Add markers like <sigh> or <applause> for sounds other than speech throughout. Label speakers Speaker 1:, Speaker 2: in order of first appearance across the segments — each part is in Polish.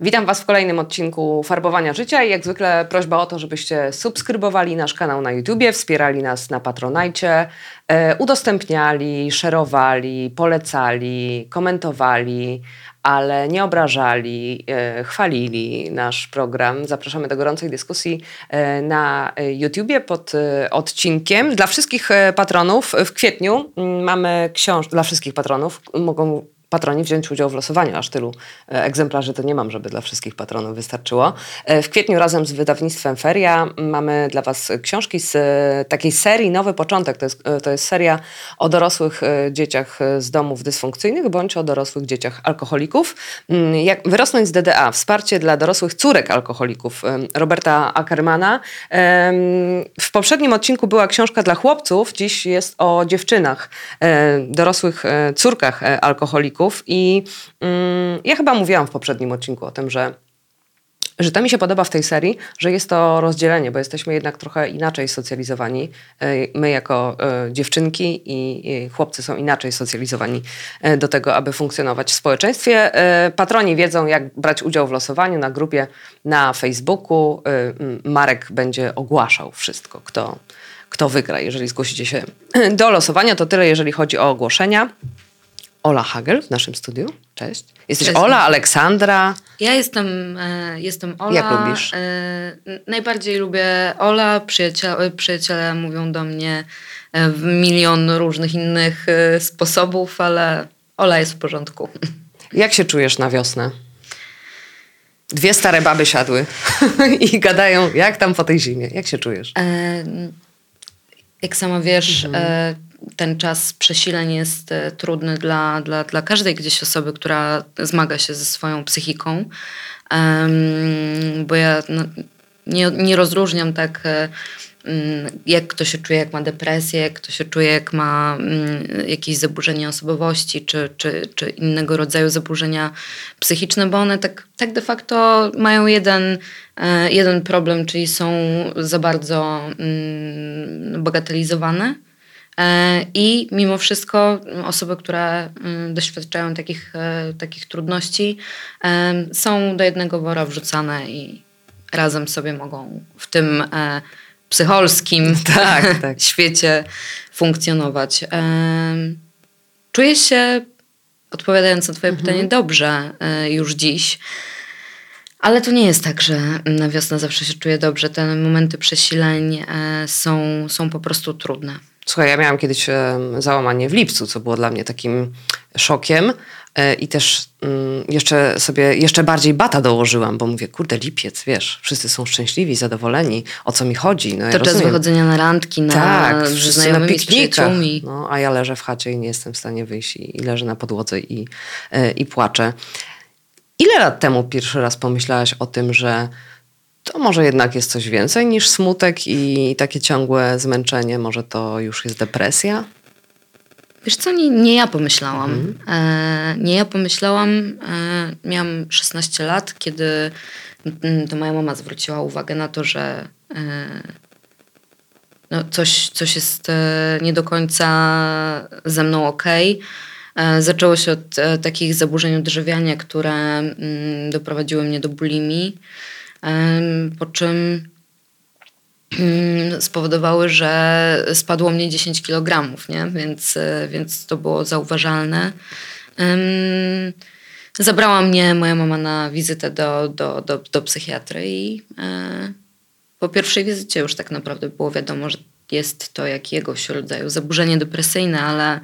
Speaker 1: Witam Was w kolejnym odcinku Farbowania Życia i jak zwykle prośba o to, żebyście subskrybowali nasz kanał na YouTubie, wspierali nas na Patronajcie, e, udostępniali, szerowali, polecali, komentowali, ale nie obrażali, e, chwalili nasz program. Zapraszamy do gorącej dyskusji e, na YouTubie pod odcinkiem. Dla wszystkich patronów w kwietniu mm, mamy książkę, dla wszystkich patronów mogą patroni wziąć udział w losowaniu. Aż tylu e, egzemplarzy to nie mam, żeby dla wszystkich patronów wystarczyło. E, W kwietniu razem z wydawnictwem Feria mamy dla Was książki z e, takiej serii Nowy Początek. To jest, to jest seria o dorosłych dzieciach z domów dysfunkcyjnych bądź o dorosłych dzieciach alkoholików. Mm, Jak wyrosnąć z DDA. Wsparcie dla dorosłych córek alkoholików Roberta Ackermana. W poprzednim odcinku była książka dla chłopców, dziś jest o dziewczynach, dorosłych córkach e, i mm, ja chyba mówiłam w poprzednim odcinku o tym, że że to mi się podoba w tej serii, że jest to rozdzielenie, bo jesteśmy jednak trochę inaczej socjalizowani. E, My jako e, dziewczynki i chłopcy są inaczej socjalizowani e, do tego, aby funkcjonować w społeczeństwie. Patroni wiedzą, jak brać udział w losowaniu na grupie na Facebooku. Marek będzie ogłaszał wszystko, kto, kto wygra. Jeżeli zgłosicie się do losowania, to tyle, jeżeli chodzi o ogłoszenia. Ola Hagel w naszym studiu. Cześć. Jesteś
Speaker 2: Cześć.
Speaker 1: Ola, Aleksandra.
Speaker 2: Ja jestem, e, jestem Ola.
Speaker 1: Jak lubisz?
Speaker 2: E, najbardziej lubię Ola. Przyjaciele, przyjaciele mówią do mnie e, w milion różnych innych sposobów, ale Ola jest w porządku. <laughs>
Speaker 1: Jak się czujesz na wiosnę? Dwie stare baby siadły <laughs> i gadają, jak tam po tej zimie. Jak się czujesz?
Speaker 2: E, jak sama wiesz,
Speaker 1: Mhm.
Speaker 2: Ten czas przesileń jest e, trudny dla, dla, dla każdej gdzieś osoby, która zmaga się ze swoją psychiką. Bo ja no, nie, nie rozróżniam tak, e, mm, jak kto się czuje, jak ma depresję, jak kto się czuje, jak ma mm, jakieś zaburzenia osobowości, czy, czy, czy innego rodzaju zaburzenia psychiczne, bo one tak, tak de facto mają jeden, e, jeden problem, czyli są za bardzo mm, bagatelizowane. E, I mimo wszystko osoby, które mm, doświadczają takich, e, takich trudności, em, są do jednego wora wrzucane i razem sobie mogą w tym e, psycholskim <laughs>
Speaker 1: Tak, <laughs> tak.
Speaker 2: świecie funkcjonować. Czuję się, odpowiadając na Twoje
Speaker 1: Mhm.
Speaker 2: pytanie, dobrze e, już dziś. Ale to nie jest tak, że na wiosnę zawsze się czuję dobrze. Te momenty przesileń e, są, są po prostu trudne.
Speaker 1: Słuchaj, ja miałam kiedyś załamanie w lipcu, co było dla mnie takim szokiem. E, I też mm, jeszcze sobie, jeszcze bardziej bata dołożyłam, bo mówię, kurde, lipiec, wiesz, wszyscy są szczęśliwi, zadowoleni, o co mi chodzi. No, ja
Speaker 2: To czas
Speaker 1: rozumiem.
Speaker 2: wychodzenia na randki, na
Speaker 1: tak, na piknikach. No, a ja leżę w chacie i nie jestem w stanie wyjść i, i leżę na podłodze i, e, i płaczę. Ile lat temu pierwszy raz pomyślałaś o tym, że to może jednak jest coś więcej niż smutek i takie ciągłe zmęczenie, może to już jest depresja?
Speaker 2: Wiesz co, nie, nie ja pomyślałam.
Speaker 1: Mhm.
Speaker 2: E, nie ja pomyślałam. E, miałam 16 lat, kiedy mm, to moja mama zwróciła uwagę na to, że e, no, coś, coś jest e, nie do końca ze mną okej. E, Zaczęło się od e, takich zaburzeń odżywiania, które mm, doprowadziły mnie do bulimii, po czym mm, spowodowały, że spadło mnie 10 kg, nie? Więc, e, więc to było zauważalne. Zabrała mnie moja mama na wizytę do, do, do, do psychiatry i e, po pierwszej wizycie już tak naprawdę było wiadomo, że jest to jakiegoś rodzaju zaburzenie depresyjne, ale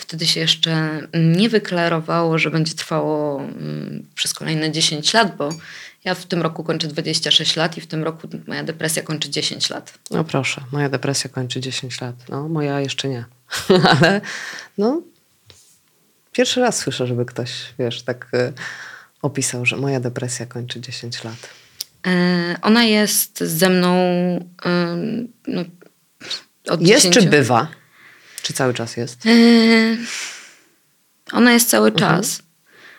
Speaker 2: wtedy się jeszcze nie wyklarowało, że będzie trwało mm, przez kolejne 10 lat, bo ja w tym roku kończę 26 lat i w tym roku moja depresja kończy 10 lat.
Speaker 1: No proszę, moja depresja kończy 10 lat. No, moja jeszcze nie. <laughs> Ale no, pierwszy raz słyszę, żeby ktoś, wiesz, tak y, opisał, że moja depresja kończy 10 lat.
Speaker 2: E, Ona jest ze mną no, od
Speaker 1: Jest
Speaker 2: 10
Speaker 1: czy bywa? Czy cały czas jest?
Speaker 2: E, Ona jest cały czas.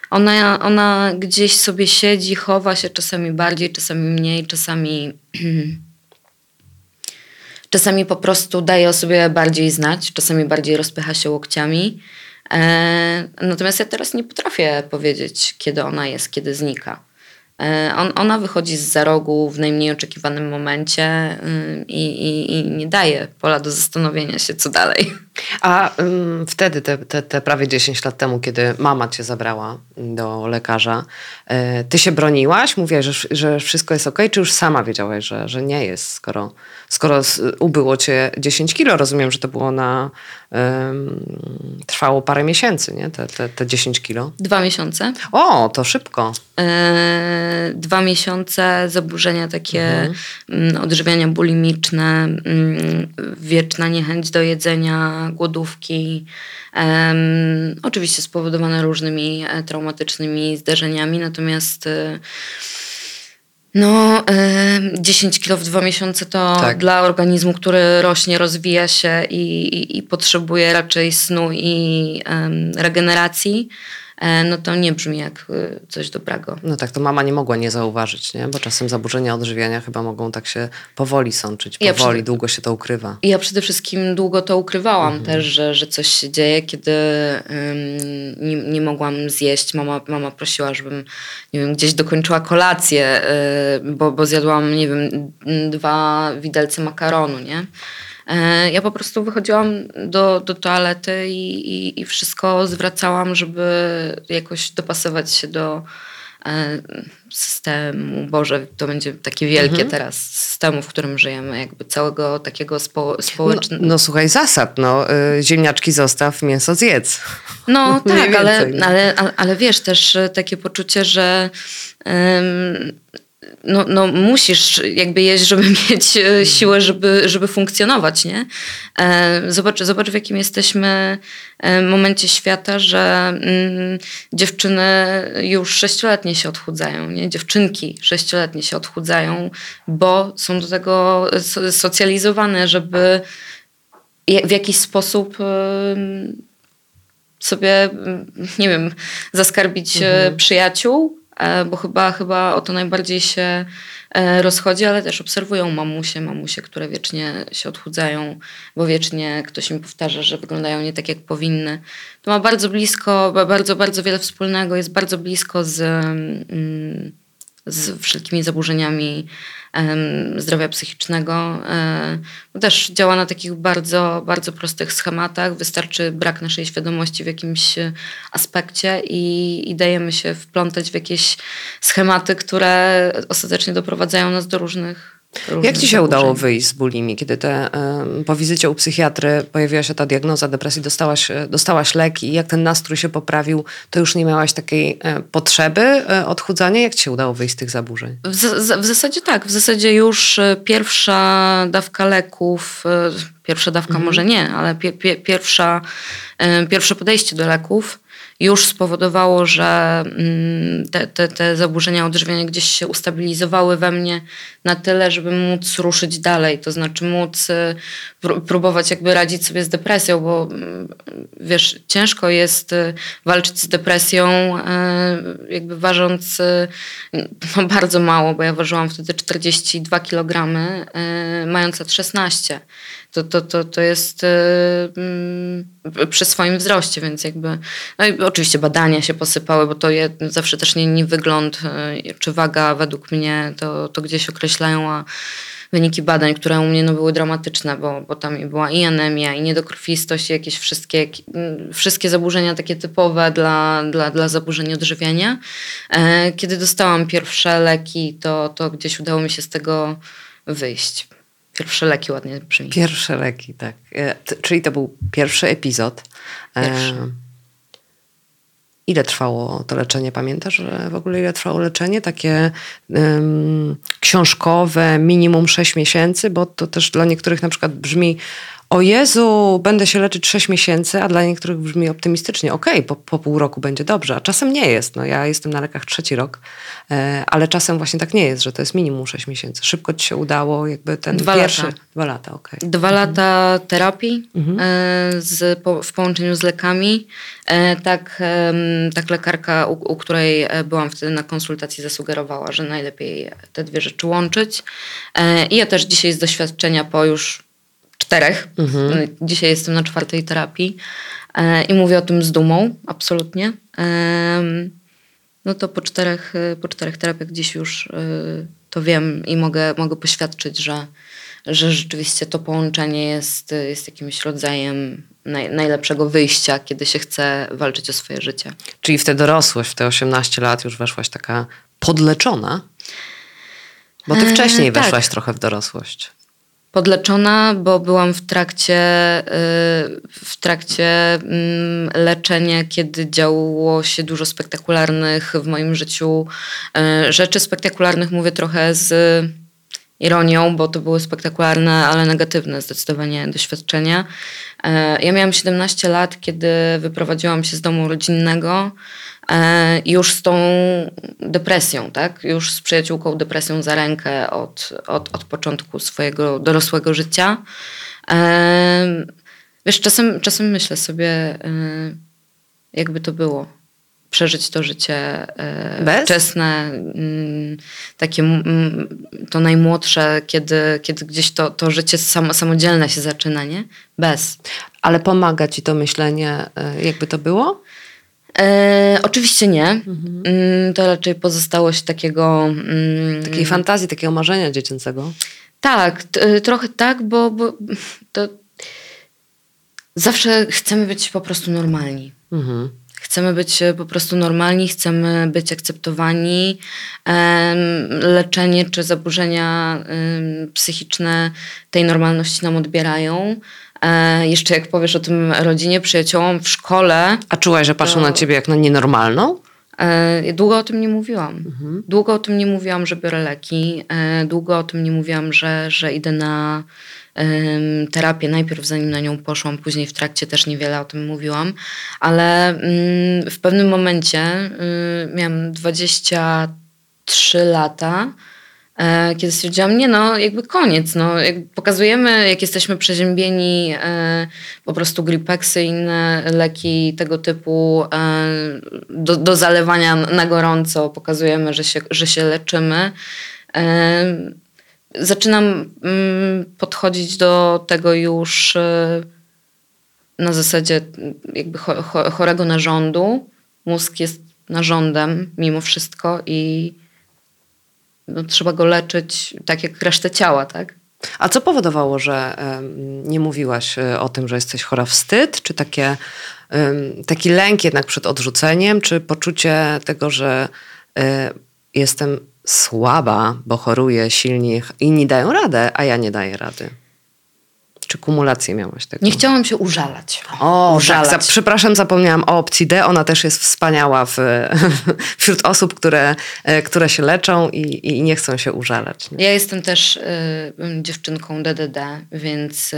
Speaker 2: Ona, ona gdzieś sobie siedzi, chowa się czasami bardziej, czasami mniej, czasami. <clears throat> czasami po prostu daje o sobie bardziej znać, czasami bardziej rozpycha się łokciami. E, natomiast ja teraz nie potrafię powiedzieć, kiedy ona jest, kiedy znika. E, on, ona wychodzi z za rogu w najmniej oczekiwanym momencie y, i, i, i nie daje pola do zastanowienia się, co dalej.
Speaker 1: A ym, wtedy, te, te, te prawie 10 lat temu, kiedy mama cię zabrała do lekarza, y, ty się broniłaś? Mówiłaś, że, że wszystko jest ok, czy już sama wiedziałaś, że, że nie jest, skoro, skoro ubyło cię 10 kilo? Rozumiem, że to było na... Trwało parę miesięcy, nie? Te, te, te 10 kilo.
Speaker 2: Dwa miesiące.
Speaker 1: O, to szybko.
Speaker 2: Yy, dwa miesiące, zaburzenia takie mhm. Mm, odżywiania bulimiczne, mm, wieczna niechęć do jedzenia, głodówki. Oczywiście spowodowane różnymi e, traumatycznymi zdarzeniami, natomiast e, no, y, 10 kilo w dwa miesiące to tak. dla organizmu, który rośnie, rozwija się i, i, i potrzebuje raczej snu i regeneracji. E, no to nie brzmi jak y, coś dobrego.
Speaker 1: No tak, to mama nie mogła nie zauważyć, nie? bo czasem zaburzenia odżywiania chyba mogą tak się powoli sączyć, powoli, ja długo się to ukrywa.
Speaker 2: Ja przede wszystkim długo to ukrywałam mhm. też, że, że coś się dzieje, kiedy um, nie, nie mogłam zjeść. Mama, mama prosiła, żebym nie wiem, gdzieś dokończyła kolację, y, bo, bo zjadłam, nie wiem, dwa widelce makaronu, nie? E, ja po prostu wychodziłam do, do toalety i, i, i wszystko zwracałam, żeby jakoś dopasować się do e, systemu, Boże, to będzie takie wielkie mhm. teraz, systemu, w którym żyjemy, jakby całego takiego spo, społecznego.
Speaker 1: No, no, słuchaj, zasad, no, y, ziemniaczki zostaw, mięso zjedz.
Speaker 2: No <laughs> tak, ale, no. ale, ale, ale wiesz też takie poczucie, że no, no musisz jakby jeść, żeby <laughs> mieć e, siłę, żeby, żeby funkcjonować, nie? E, zobacz, zobacz, w jakim jesteśmy e, momencie świata, że mm, dziewczyny już sześcioletnie się odchudzają, nie? Dziewczynki sześcioletnie się odchudzają, bo są do tego socjalizowane, żeby w jakiś sposób sobie, nie wiem, zaskarbić mhm. przyjaciół, bo chyba, chyba o to najbardziej się e, rozchodzi, ale też obserwują mamusie, mamusie, które wiecznie się odchudzają, bo wiecznie ktoś im powtarza, że wyglądają nie tak, jak powinny. To ma bardzo blisko, bardzo, bardzo wiele wspólnego, jest bardzo blisko z, mm, z wszelkimi zaburzeniami zdrowia psychicznego. E, też działa na takich bardzo, bardzo prostych schematach. Wystarczy brak naszej świadomości w jakimś aspekcie i, i dajemy się wplątać w jakieś schematy, które ostatecznie doprowadzają nas do różnych
Speaker 1: jak ci się udało wyjść z bulimi, kiedy te, po wizycie u psychiatry pojawiła się ta diagnoza depresji, dostałaś, e, dostałaś leki i jak ten nastrój się poprawił, to już nie miałaś takiej e, potrzeby e, odchudzania? Jak ci się udało wyjść z tych zaburzeń?
Speaker 2: W, z, w zasadzie tak. W zasadzie już pierwsza dawka leków, pierwsza dawka mhm. może nie, ale pie, pie, pierwsza, pierwsze podejście do leków już spowodowało, że mm, te, te, te zaburzenia odżywiania gdzieś się ustabilizowały we mnie na tyle, żeby móc ruszyć dalej, to znaczy móc y, próbować jakby radzić sobie z depresją, bo mm, wiesz, ciężko jest y, walczyć z depresją, y, jakby ważąc no bardzo mało, bo ja ważyłam wtedy 42 kg, mając lat 16 to, to, to, to jest yy, przy swoim wzroście, więc jakby. No i oczywiście badania się posypały, bo to je, zawsze też nie, nie wygląd yy, czy waga według mnie to, to gdzieś określają, a wyniki badań, które u mnie no, były dramatyczne, bo, bo tam była i anemia, i niedokrwistość, i jakieś wszystkie, wszystkie zaburzenia takie typowe dla, dla, dla zaburzeń odżywiania. E, kiedy dostałam pierwsze leki, to, to gdzieś udało mi się z tego wyjść. Pierwsze leki ładnie brzmi.
Speaker 1: Pierwsze leki, tak. E, czyli to był pierwszy epizod.
Speaker 2: E, pierwszy.
Speaker 1: Ile trwało to leczenie? Pamiętasz w ogóle ile trwało leczenie? Takie um, książkowe, minimum 6 miesięcy, bo to też dla niektórych na przykład brzmi o Jezu, będę się leczyć 6 miesięcy, a dla niektórych brzmi optymistycznie. Okej, po, po pół roku będzie dobrze, a czasem nie jest. No, ja jestem na lekach trzeci rok, e, ale czasem właśnie tak nie jest, że to jest minimum 6 miesięcy. Szybko ci się udało, jakby ten
Speaker 2: Dwa
Speaker 1: pierwszy...
Speaker 2: lata.
Speaker 1: Dwa lata, okej.
Speaker 2: Dwa lata terapii e, z, po, w połączeniu z lekami. E, tak, tak lekarka, u, u której byłam wtedy na konsultacji, zasugerowała, że najlepiej te dwie rzeczy łączyć. I ja też dzisiaj z doświadczenia po już czterech, e, dzisiaj jestem na czwartej terapii e, i mówię o tym z dumą, absolutnie. No to po czterech, e, po czterech terapiach dziś już e, to wiem i mogę, mogę poświadczyć, że, że rzeczywiście to połączenie jest, jest jakimś rodzajem naj, najlepszego wyjścia, kiedy się chce walczyć o swoje życie.
Speaker 1: Czyli w tę dorosłość, w te 18 lat już weszłaś taka podleczona? Bo ty
Speaker 2: Eee,
Speaker 1: wcześniej
Speaker 2: tak.
Speaker 1: weszłaś trochę w dorosłość.
Speaker 2: Podleczona, bo byłam w trakcie, y, w trakcie mm, leczenia, kiedy działo się dużo spektakularnych w moim życiu y, rzeczy. Spektakularnych mówię trochę z ironią, bo to były spektakularne, ale negatywne zdecydowanie doświadczenia. E, Ja miałam 17 lat, kiedy wyprowadziłam się z domu rodzinnego już z tą depresją, tak? Już z przyjaciółką depresją za rękę od, od, od początku swojego dorosłego życia. E, Wiesz, czasem, czasem myślę sobie, e, jakby to było. Przeżyć to życie e,
Speaker 1: Bez?
Speaker 2: wczesne, mm, takie mm, to najmłodsze, kiedy, kiedy gdzieś to, to życie samo, samodzielne się zaczyna, nie? Bez.
Speaker 1: Ale pomaga ci to myślenie, e, jakby to było?
Speaker 2: E, oczywiście nie. Mm, To raczej pozostałość takiego. Mm,
Speaker 1: Takiej fantazji, takiego marzenia dziecięcego?
Speaker 2: tak, t- y, trochę tak, bo, bo to zawsze chcemy być po prostu normalni.
Speaker 1: Mhm.
Speaker 2: Chcemy być e, po prostu normalni, chcemy być akceptowani. Leczenie czy zaburzenia psychiczne tej normalności nam odbierają. E, Jeszcze jak powiesz o tym rodzinie, przyjaciołom w szkole,
Speaker 1: A czułaś, że patrzą
Speaker 2: To-
Speaker 1: na ciebie jak na nienormalną?
Speaker 2: E, Długo o tym nie mówiłam. Długo o tym nie mówiłam, że biorę leki. E, Długo o tym nie mówiłam, że, że idę na terapię. Najpierw zanim na nią poszłam, później w trakcie też niewiele o tym mówiłam. Ale mm, w pewnym momencie y, miałam 23 lata kiedy stwierdziłam, nie no, jakby koniec, no, pokazujemy, jak jesteśmy przeziębieni, e, po prostu gripeksy, inne leki tego typu e, do, do zalewania na gorąco, pokazujemy, że się, że się leczymy. E, zaczynam mm, podchodzić do tego już e, na zasadzie jakby cho, cho, chorego narządu. Mózg jest narządem mimo wszystko i no, trzeba go leczyć tak jak resztę ciała, tak?
Speaker 1: A co powodowało, że nie mówiłaś e, o tym, że jesteś chora? Wstyd? Czy takie, taki lęk jednak przed odrzuceniem? Czy poczucie tego, że e, jestem słaba, bo choruję silnie, inni dają radę, a ja nie daję rady? Czy kumulację miałaś tego?
Speaker 2: Nie chciałam się użalać.
Speaker 1: O,
Speaker 2: użalać.
Speaker 1: tak, za, przepraszam, zapomniałam o opcji D. Ona też jest wspaniała w, <laughs> wśród osób, które, e, które się leczą i, i nie chcą się użalać. Nie?
Speaker 2: Ja jestem też y, dziewczynką DDD, więc, y,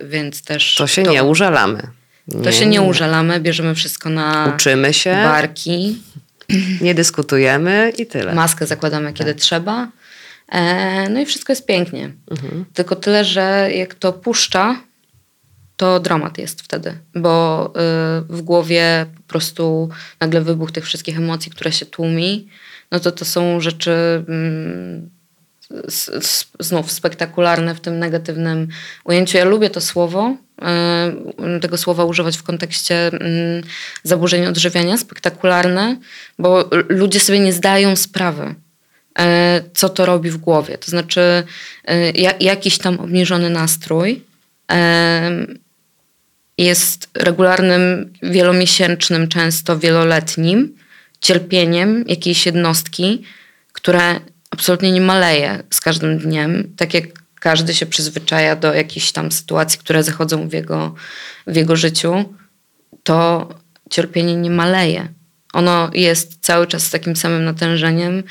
Speaker 2: więc też...
Speaker 1: To się nie użalamy.
Speaker 2: To się nie użalamy, bierzemy wszystko na
Speaker 1: Uczymy się,
Speaker 2: barki,
Speaker 1: nie dyskutujemy i tyle.
Speaker 2: maskę zakładamy kiedy trzeba. E, no i wszystko jest pięknie. Tylko tyle, że jak to puszcza, to dramat jest wtedy, bo y, w głowie po prostu nagle wybuch tych wszystkich emocji, które się tłumi, no to to są rzeczy mm, znów spektakularne w tym negatywnym ujęciu. Ja lubię to słowo, y, tego słowa używać w kontekście mm, zaburzeń odżywiania, spektakularne, bo ludzie sobie nie zdają sprawy, co to robi w głowie. To znaczy e, ja- jakiś tam obniżony nastrój em, jest regularnym, wielomiesięcznym, często wieloletnim cierpieniem jakiejś jednostki, które absolutnie nie maleje z każdym dniem, tak jak każdy się przyzwyczaja do jakichś tam sytuacji, które zachodzą w jego, w jego życiu, to cierpienie nie maleje. Ono jest cały czas z takim samym natężeniem.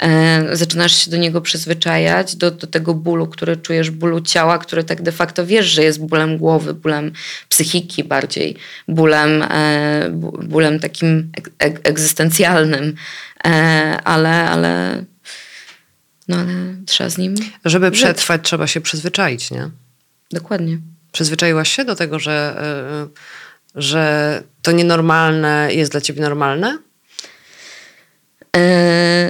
Speaker 2: E, zaczynasz się do niego przyzwyczajać, do, do tego bólu, który czujesz, bólu ciała, który tak de facto wiesz, że jest bólem głowy, bólem psychiki bardziej, bólem, e, bólem takim egzystencjalnym, e, ale, ale, no ale trzeba z nim.
Speaker 1: Żeby przetrwać, trzeba się przyzwyczaić, nie?
Speaker 2: Dokładnie.
Speaker 1: Przyzwyczaiłaś się do tego, że. Yy że to nienormalne jest dla ciebie normalne?
Speaker 2: Yy,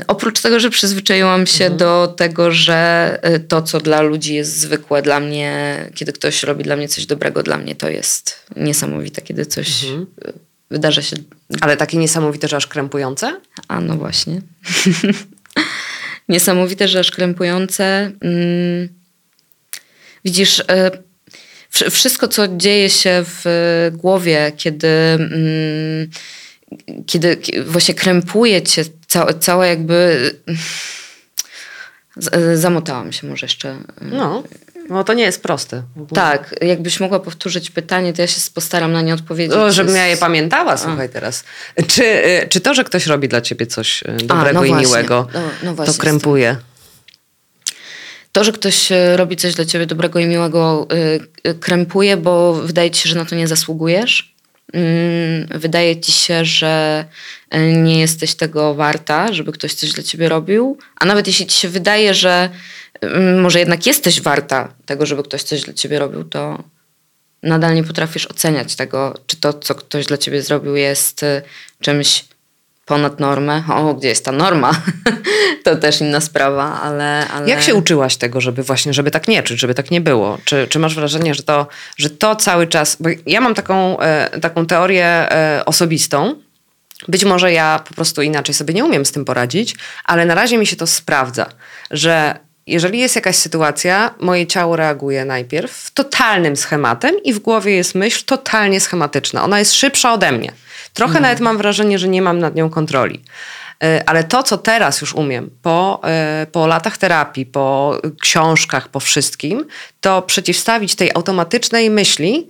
Speaker 2: oprócz tego, że przyzwyczaiłam się mhm. do tego, że e, to, co dla ludzi jest zwykłe, dla mnie, kiedy ktoś robi dla mnie coś dobrego, dla mnie to jest niesamowite, kiedy coś mhm. wydarza się.
Speaker 1: Ale takie niesamowite, że aż krępujące?
Speaker 2: A no właśnie. <laughs> niesamowite, że aż krępujące. Mm. Widzisz, wszystko, co dzieje się w głowie, kiedy, mm, kiedy właśnie krępuje cię całe, całe jakby. Zamotałam się może jeszcze.
Speaker 1: No. No to nie jest proste.
Speaker 2: Tak, jakbyś mogła powtórzyć pytanie, to ja się postaram na nie odpowiedzieć.
Speaker 1: O, żebym ja je pamiętała, słuchaj A. teraz. Czy, y, czy to, że ktoś robi dla ciebie coś dobrego A, no i miłego, no, no to krępuje?
Speaker 2: To, że ktoś e, robi coś dla ciebie dobrego i miłego, e, e, krępuje, bo wydaje ci się, że na to nie zasługujesz. Mm, wydaje ci się, że nie jesteś tego warta, żeby ktoś coś dla ciebie robił, a nawet jeśli ci się wydaje, że mm, może jednak jesteś warta tego, żeby ktoś coś dla ciebie robił, to nadal nie potrafisz oceniać tego, czy to, co ktoś dla ciebie zrobił, jest czymś ponad normę. O, gdzie jest ta norma? <laughs> to też inna sprawa, ale, ale...
Speaker 1: Jak się uczyłaś tego, żeby właśnie, żeby tak nie czuć, żeby tak nie było? Czy, czy masz wrażenie, że to, że to cały czas... Bo ja mam taką, e, taką teorię e, osobistą, być może ja po prostu inaczej sobie nie umiem z tym poradzić, ale na razie mi się to sprawdza, że jeżeli jest jakaś sytuacja, moje ciało reaguje najpierw totalnym schematem i w głowie jest myśl totalnie schematyczna. Ona jest szybsza ode mnie. Trochę no. nawet mam wrażenie, że nie mam nad nią kontroli. E, ale to, co teraz już umiem, po, e, po latach terapii, po książkach, po wszystkim, to przeciwstawić tej automatycznej myśli,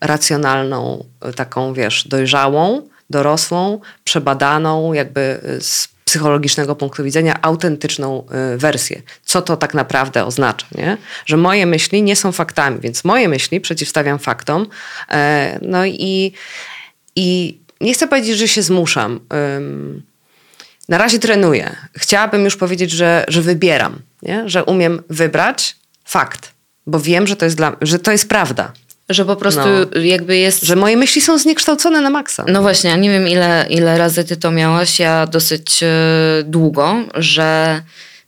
Speaker 1: racjonalną, e, taką wiesz, dojrzałą, dorosłą, przebadaną, jakby z psychologicznego punktu widzenia, autentyczną wersję. Co to tak naprawdę oznacza, nie? Że moje myśli nie są faktami, więc moje myśli przeciwstawiam faktom. No i, i nie chcę powiedzieć, że się zmuszam. Na razie trenuję. Chciałabym już powiedzieć, że, że wybieram, nie? że umiem wybrać fakt, bo wiem, że to jest, dla, że to jest prawda.
Speaker 2: Że po prostu no. jakby jest.
Speaker 1: Że moje myśli są zniekształcone na maksa.
Speaker 2: No właśnie, ja nie wiem ile, ile razy ty to miałaś. Ja dosyć e, długo, że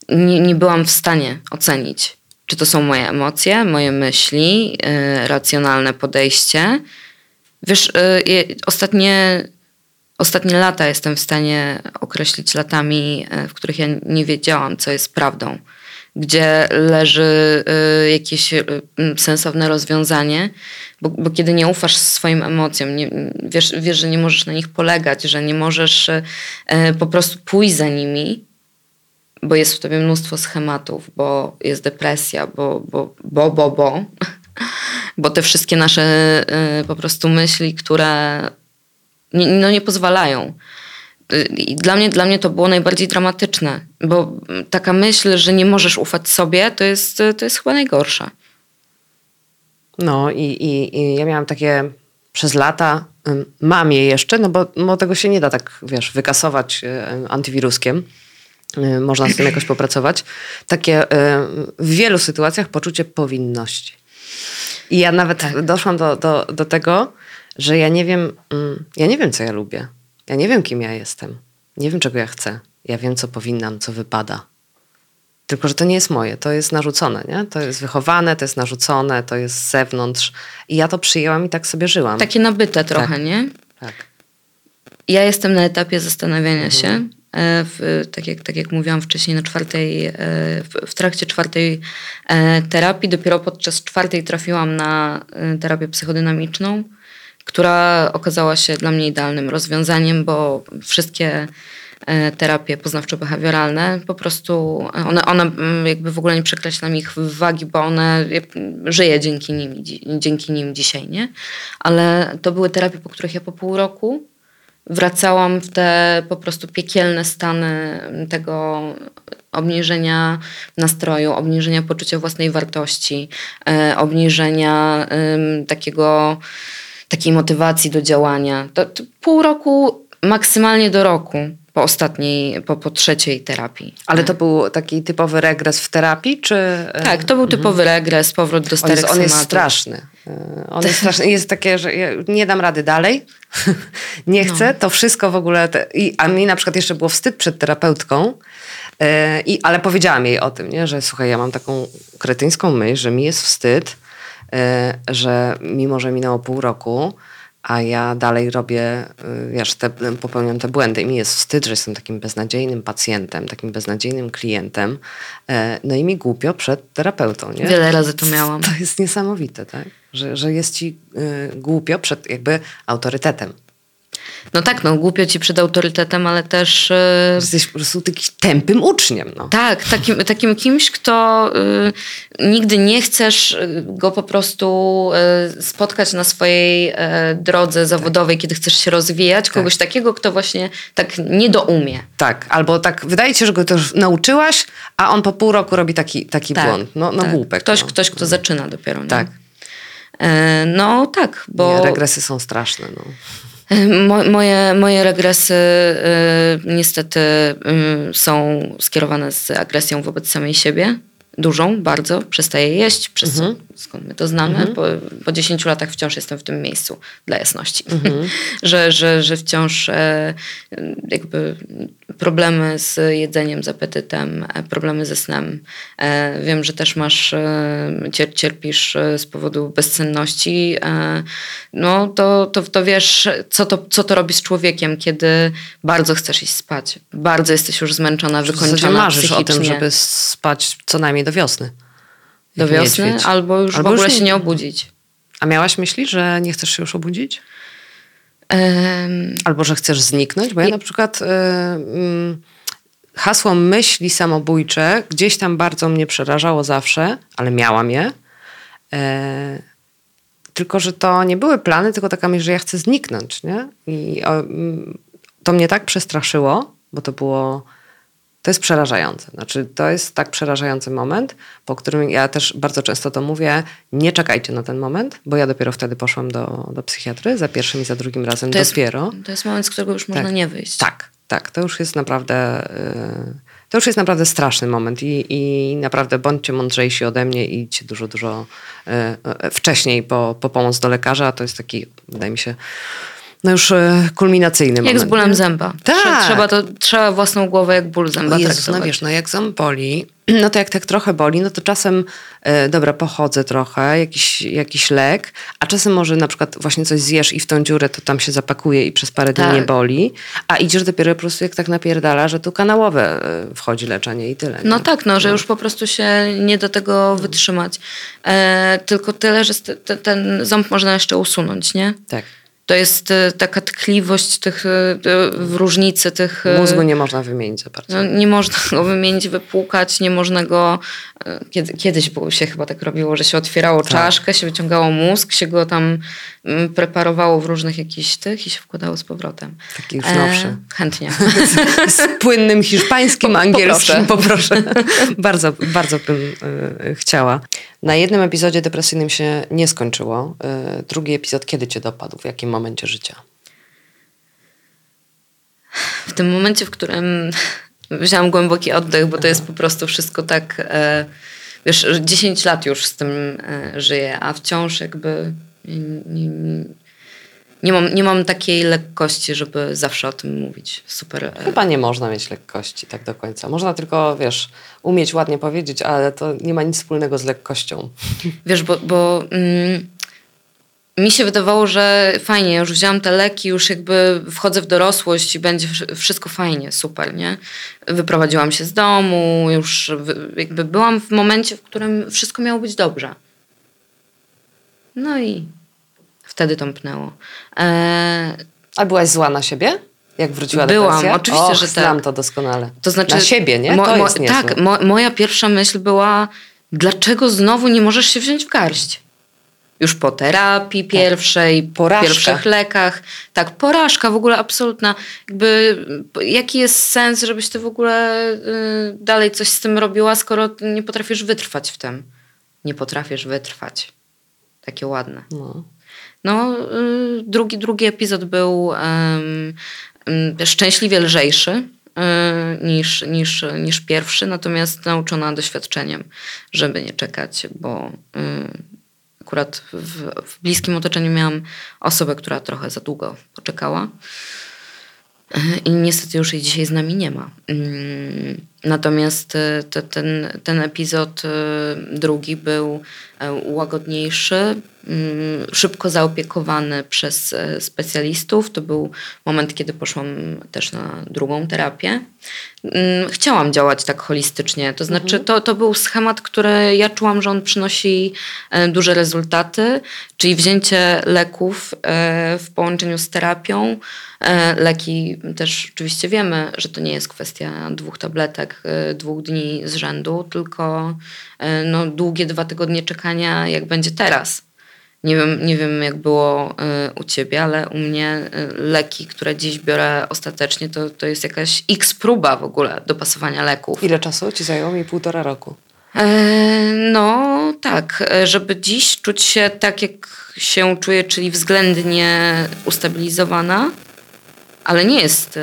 Speaker 2: nie, nie byłam w stanie ocenić, czy to są moje emocje, moje myśli, e, racjonalne podejście Wiesz, y, ostatnie, ostatnie lata jestem w stanie określić latami, y, w których ja nie wiedziałam, co jest prawdą, gdzie leży y, jakieś sensowne rozwiązanie, bo, bo kiedy nie ufasz swoim emocjom, nie, wiesz, wiesz, że nie możesz na nich polegać, że nie możesz po prostu pójść za nimi, bo jest w tobie mnóstwo schematów, bo jest depresja, bo, bo, bo, bo, bo bo te wszystkie nasze y, po prostu myśli, które nie, no nie pozwalają. Y, I dla mnie, dla mnie to było najbardziej dramatyczne, bo taka myśl, że nie możesz ufać sobie, to jest, to jest chyba najgorsza.
Speaker 1: No i, i, i ja miałam takie przez lata, mam je jeszcze, no bo, bo tego się nie da tak, wiesz, wykasować y, antywiruskiem. Można z tym jakoś popracować. Takie w wielu sytuacjach poczucie powinności. I ja nawet tak. doszłam do, do, do tego, że ja nie wiem, mm, ja nie wiem, co ja lubię. Ja nie wiem, kim ja jestem. Nie wiem, czego ja chcę. Ja wiem, co powinnam, co wypada. Tylko, że to nie jest moje, to jest narzucone, nie? To jest wychowane, to jest narzucone, to jest z zewnątrz. I ja to przyjęłam i tak sobie żyłam.
Speaker 2: Takie nabyte trochę, tak. nie?
Speaker 1: Tak.
Speaker 2: Ja jestem na etapie zastanawiania mhm. się, w, tak, jak, tak jak mówiłam wcześniej, na czwartej, e, w, w trakcie czwartej e, terapii. Dopiero podczas czwartej trafiłam na terapię psychodynamiczną, która okazała się dla mnie idealnym rozwiązaniem, bo wszystkie terapie poznawczo-behawioralne, po prostu one, one mm, jakby w ogóle nie przekreślam ich wagi, bo one żyję dzięki nim, dzięki nim dzisiaj, nie? Ale to były terapie, po których ja po pół roku wracałam w te po prostu piekielne stany tego obniżenia nastroju, obniżenia poczucia własnej wartości, e, obniżenia takiego, takiej motywacji do działania. To, to pół roku, maksymalnie do roku po ostatniej, po, po trzeciej terapii.
Speaker 1: Ale to był taki typowy regres w terapii, czy...
Speaker 2: Tak, to był typowy mhm. regres, powrót do starych
Speaker 1: on jest, on jest straszny. E, on jest straszny. Jest takie, że ja nie dam rady dalej, <laughs> nie no. chcę, no. to wszystko w ogóle... Te, i, a mi na przykład jeszcze było wstyd przed terapeutką, yy, i, ale powiedziałam jej o tym, nie? że słuchaj, ja mam taką kretyńską myśl, że mi jest wstyd, że mimo, że minęło pół roku, a ja dalej robię, y, wiesz, te, popełniam te błędy i mi jest wstyd, że jestem takim beznadziejnym pacjentem, takim beznadziejnym klientem, e, no i mi głupio przed terapeutą, nie?
Speaker 2: Wiele razy to miałam.
Speaker 1: To jest niesamowite, tak? Że, że jest ci y, głupio przed jakby autorytetem.
Speaker 2: No tak, no głupio ci przed autorytetem, ale też...
Speaker 1: Yy... Jesteś po prostu takimś tępym uczniem. No.
Speaker 2: Tak, takim, takim kimś, kto yy, nigdy nie chcesz y, go po prostu spotkać na swojej y, drodze zawodowej, tak. kiedy chcesz się rozwijać. Tak. Kogoś takiego, kto właśnie tak nie doumie.
Speaker 1: Tak, albo tak wydaje ci się, że go to już nauczyłaś, a on po pół roku robi taki, taki tak, błąd. No, no tak. głupek.
Speaker 2: Ktoś,
Speaker 1: no.
Speaker 2: ktoś, kto zaczyna dopiero. Nie? Tak. E, no tak, bo...
Speaker 1: Nie, regresy są straszne. No.
Speaker 2: Mo, moje, moje regresy y, niestety y, są skierowane z agresją wobec samej siebie dużą, bardzo, przestaję jeść, przez mhm. skąd my to znamy, mhm. po, po 10 latach wciąż jestem w tym miejscu, dla jasności, mhm. <laughs> że, że, że wciąż e, jakby problemy z jedzeniem, z apetytem, e, problemy ze snem. E, wiem, że też masz, e, cier, cierpisz z powodu bezsenności, no to, to, to wiesz, co to, co to robi z człowiekiem, kiedy bardzo chcesz iść spać, bardzo jesteś już zmęczona, wykończona
Speaker 1: marzysz o tym, żeby spać co najmniej do wiosny.
Speaker 2: Do wiosny niedźwiedź. albo już albo w ogóle już nie... się nie obudzić.
Speaker 1: A miałaś myśli, że nie chcesz się już obudzić? Albo że chcesz zniknąć? Bo ja na przykład y, y, hasło myśli samobójcze gdzieś tam bardzo mnie przerażało zawsze, ale miałam je. E, tylko, że to nie były plany, tylko taka myśl, że ja chcę zniknąć. Nie? I mm, to mnie tak przestraszyło, bo to było to jest przerażające. Znaczy, to jest tak przerażający moment, po którym ja też bardzo często to mówię, nie czekajcie na ten moment, bo ja dopiero wtedy poszłam do, do psychiatry, za pierwszym i za drugim razem
Speaker 2: to
Speaker 1: dopiero.
Speaker 2: Jest, to jest moment, z którego już można
Speaker 1: tak,
Speaker 2: nie wyjść.
Speaker 1: Tak, tak. To już jest naprawdę... Yy, to już jest naprawdę straszny moment i, i naprawdę bądźcie mądrzejsi ode mnie i idźcie dużo, dużo yy, wcześniej po, po pomoc do lekarza. To jest taki, wydaje mi się, no już e, kulminacyjny jak
Speaker 2: moment. Jak z bólem nie? zęba.
Speaker 1: Tak.
Speaker 2: Trzeba, to, trzeba własną głowę jak ból zęba
Speaker 1: Jezus, traktować. no wiesz, no jak ząb boli, <clears throat> no to jak tak trochę boli, no to czasem, e, dobra, pochodzę trochę, jakiś, jakiś lek, a czasem może na przykład właśnie coś zjesz i w tą dziurę to tam się zapakuje i przez parę tak. dni nie boli, a idziesz dopiero po prostu jak tak napierdala, że tu kanałowe e, wchodzi leczenie i tyle.
Speaker 2: No tak, no, że no. już po prostu się nie do tego wytrzymać. E, tylko tyle, że ten ząb można jeszcze usunąć, nie?
Speaker 1: Tak.
Speaker 2: To jest e, taka tkliwość tych, e, w różnicy tych...
Speaker 1: E, Mózgu nie można wymienić za bardzo.
Speaker 2: No, nie można go wymienić, wypłukać, nie można go... Kiedy, kiedyś się chyba tak robiło, że się otwierało tak. czaszkę, się wyciągało mózg, się go tam mm, preparowało w różnych jakichś tych i się wkładało z powrotem.
Speaker 1: Taki już nowszy. E,
Speaker 2: chętnie.
Speaker 1: z, <laughs> z, płynnym hiszpańskim, po, angielskim. Poproszę. poproszę. bardzo, bardzo bym y, chciała. Na jednym epizodzie depresyjnym się nie skończyło. Y, drugi epizod kiedy cię dopadł? W jakim momencie życia?
Speaker 2: W tym momencie, w którym wziąłam głęboki oddech, bo to jest po prostu wszystko tak. E, wiesz, 10 lat już z tym e, żyję, a wciąż jakby nie, mam, nie mam takiej lekkości, żeby zawsze o tym mówić. Super. E,
Speaker 1: Chyba nie można mieć lekkości tak do końca. Można tylko, wiesz, umieć ładnie powiedzieć, ale to nie ma nic wspólnego z lekkością. <laughs>
Speaker 2: Wiesz, bo. bo mm, mi się wydawało, że fajnie, już wziąłam te leki, już jakby wchodzę w dorosłość i będzie wszystko fajnie, super, nie? Wyprowadziłam się z domu, już jakby byłam w momencie, w którym wszystko miało być dobrze. No i wtedy tąpnęło. Eee,
Speaker 1: A byłaś zła na siebie? Jak wróciła
Speaker 2: Byłam,
Speaker 1: depresja?
Speaker 2: oczywiście,
Speaker 1: Och,
Speaker 2: że tak.
Speaker 1: znam to doskonale.
Speaker 2: To znaczy,
Speaker 1: na siebie, nie? Jest
Speaker 2: mo, tak, mo, moja pierwsza myśl była, dlaczego znowu nie możesz się wziąć w garść? już po terapii pierwszej, po
Speaker 1: Porażka.
Speaker 2: pierwszych lekach. Tak, porażka w ogóle absolutna. Jakby, jaki jest sens, żebyś ty w ogóle y, dalej coś z tym robiła, skoro nie potrafisz wytrwać w tym. Nie potrafisz wytrwać. Takie ładne.
Speaker 1: No.
Speaker 2: No, y, drugi, drugi epizod był szczęśliwie lżejszy y, niż, niż, niż pierwszy, natomiast nauczona doświadczeniem, żeby nie czekać, bo y, akurat w, w bliskim otoczeniu miałam osobę, która trochę za długo poczekała. I niestety już jej dzisiaj z nami nie ma. Natomiast y, te, ten, ten epizod y, drugi był e, łagodniejszy, mm, szybko zaopiekowany przez e, specjalistów. To był moment, kiedy poszłam też na drugą terapię. Mm, Chciałam działać tak holistycznie, to znaczy to, to był schemat, który ja czułam, że on przynosi e, duże rezultaty, czyli wzięcie leków w połączeniu z terapią. Leki też oczywiście wiemy, że to nie jest kwestia dwóch tabletek, e, dwóch dni z rzędu, tylko e, no, długie dwa tygodnie czekania, jak będzie teraz. Nie wiem, nie wiem jak było e, u ciebie, ale u mnie leki, które dziś biorę ostatecznie, to, to jest jakaś x próba w ogóle dopasowania leków.
Speaker 1: Ile czasu ci zajęło mi? Półtora roku.
Speaker 2: No tak, żeby dziś czuć się tak, jak się czuję, czyli względnie ustabilizowana, ale nie jest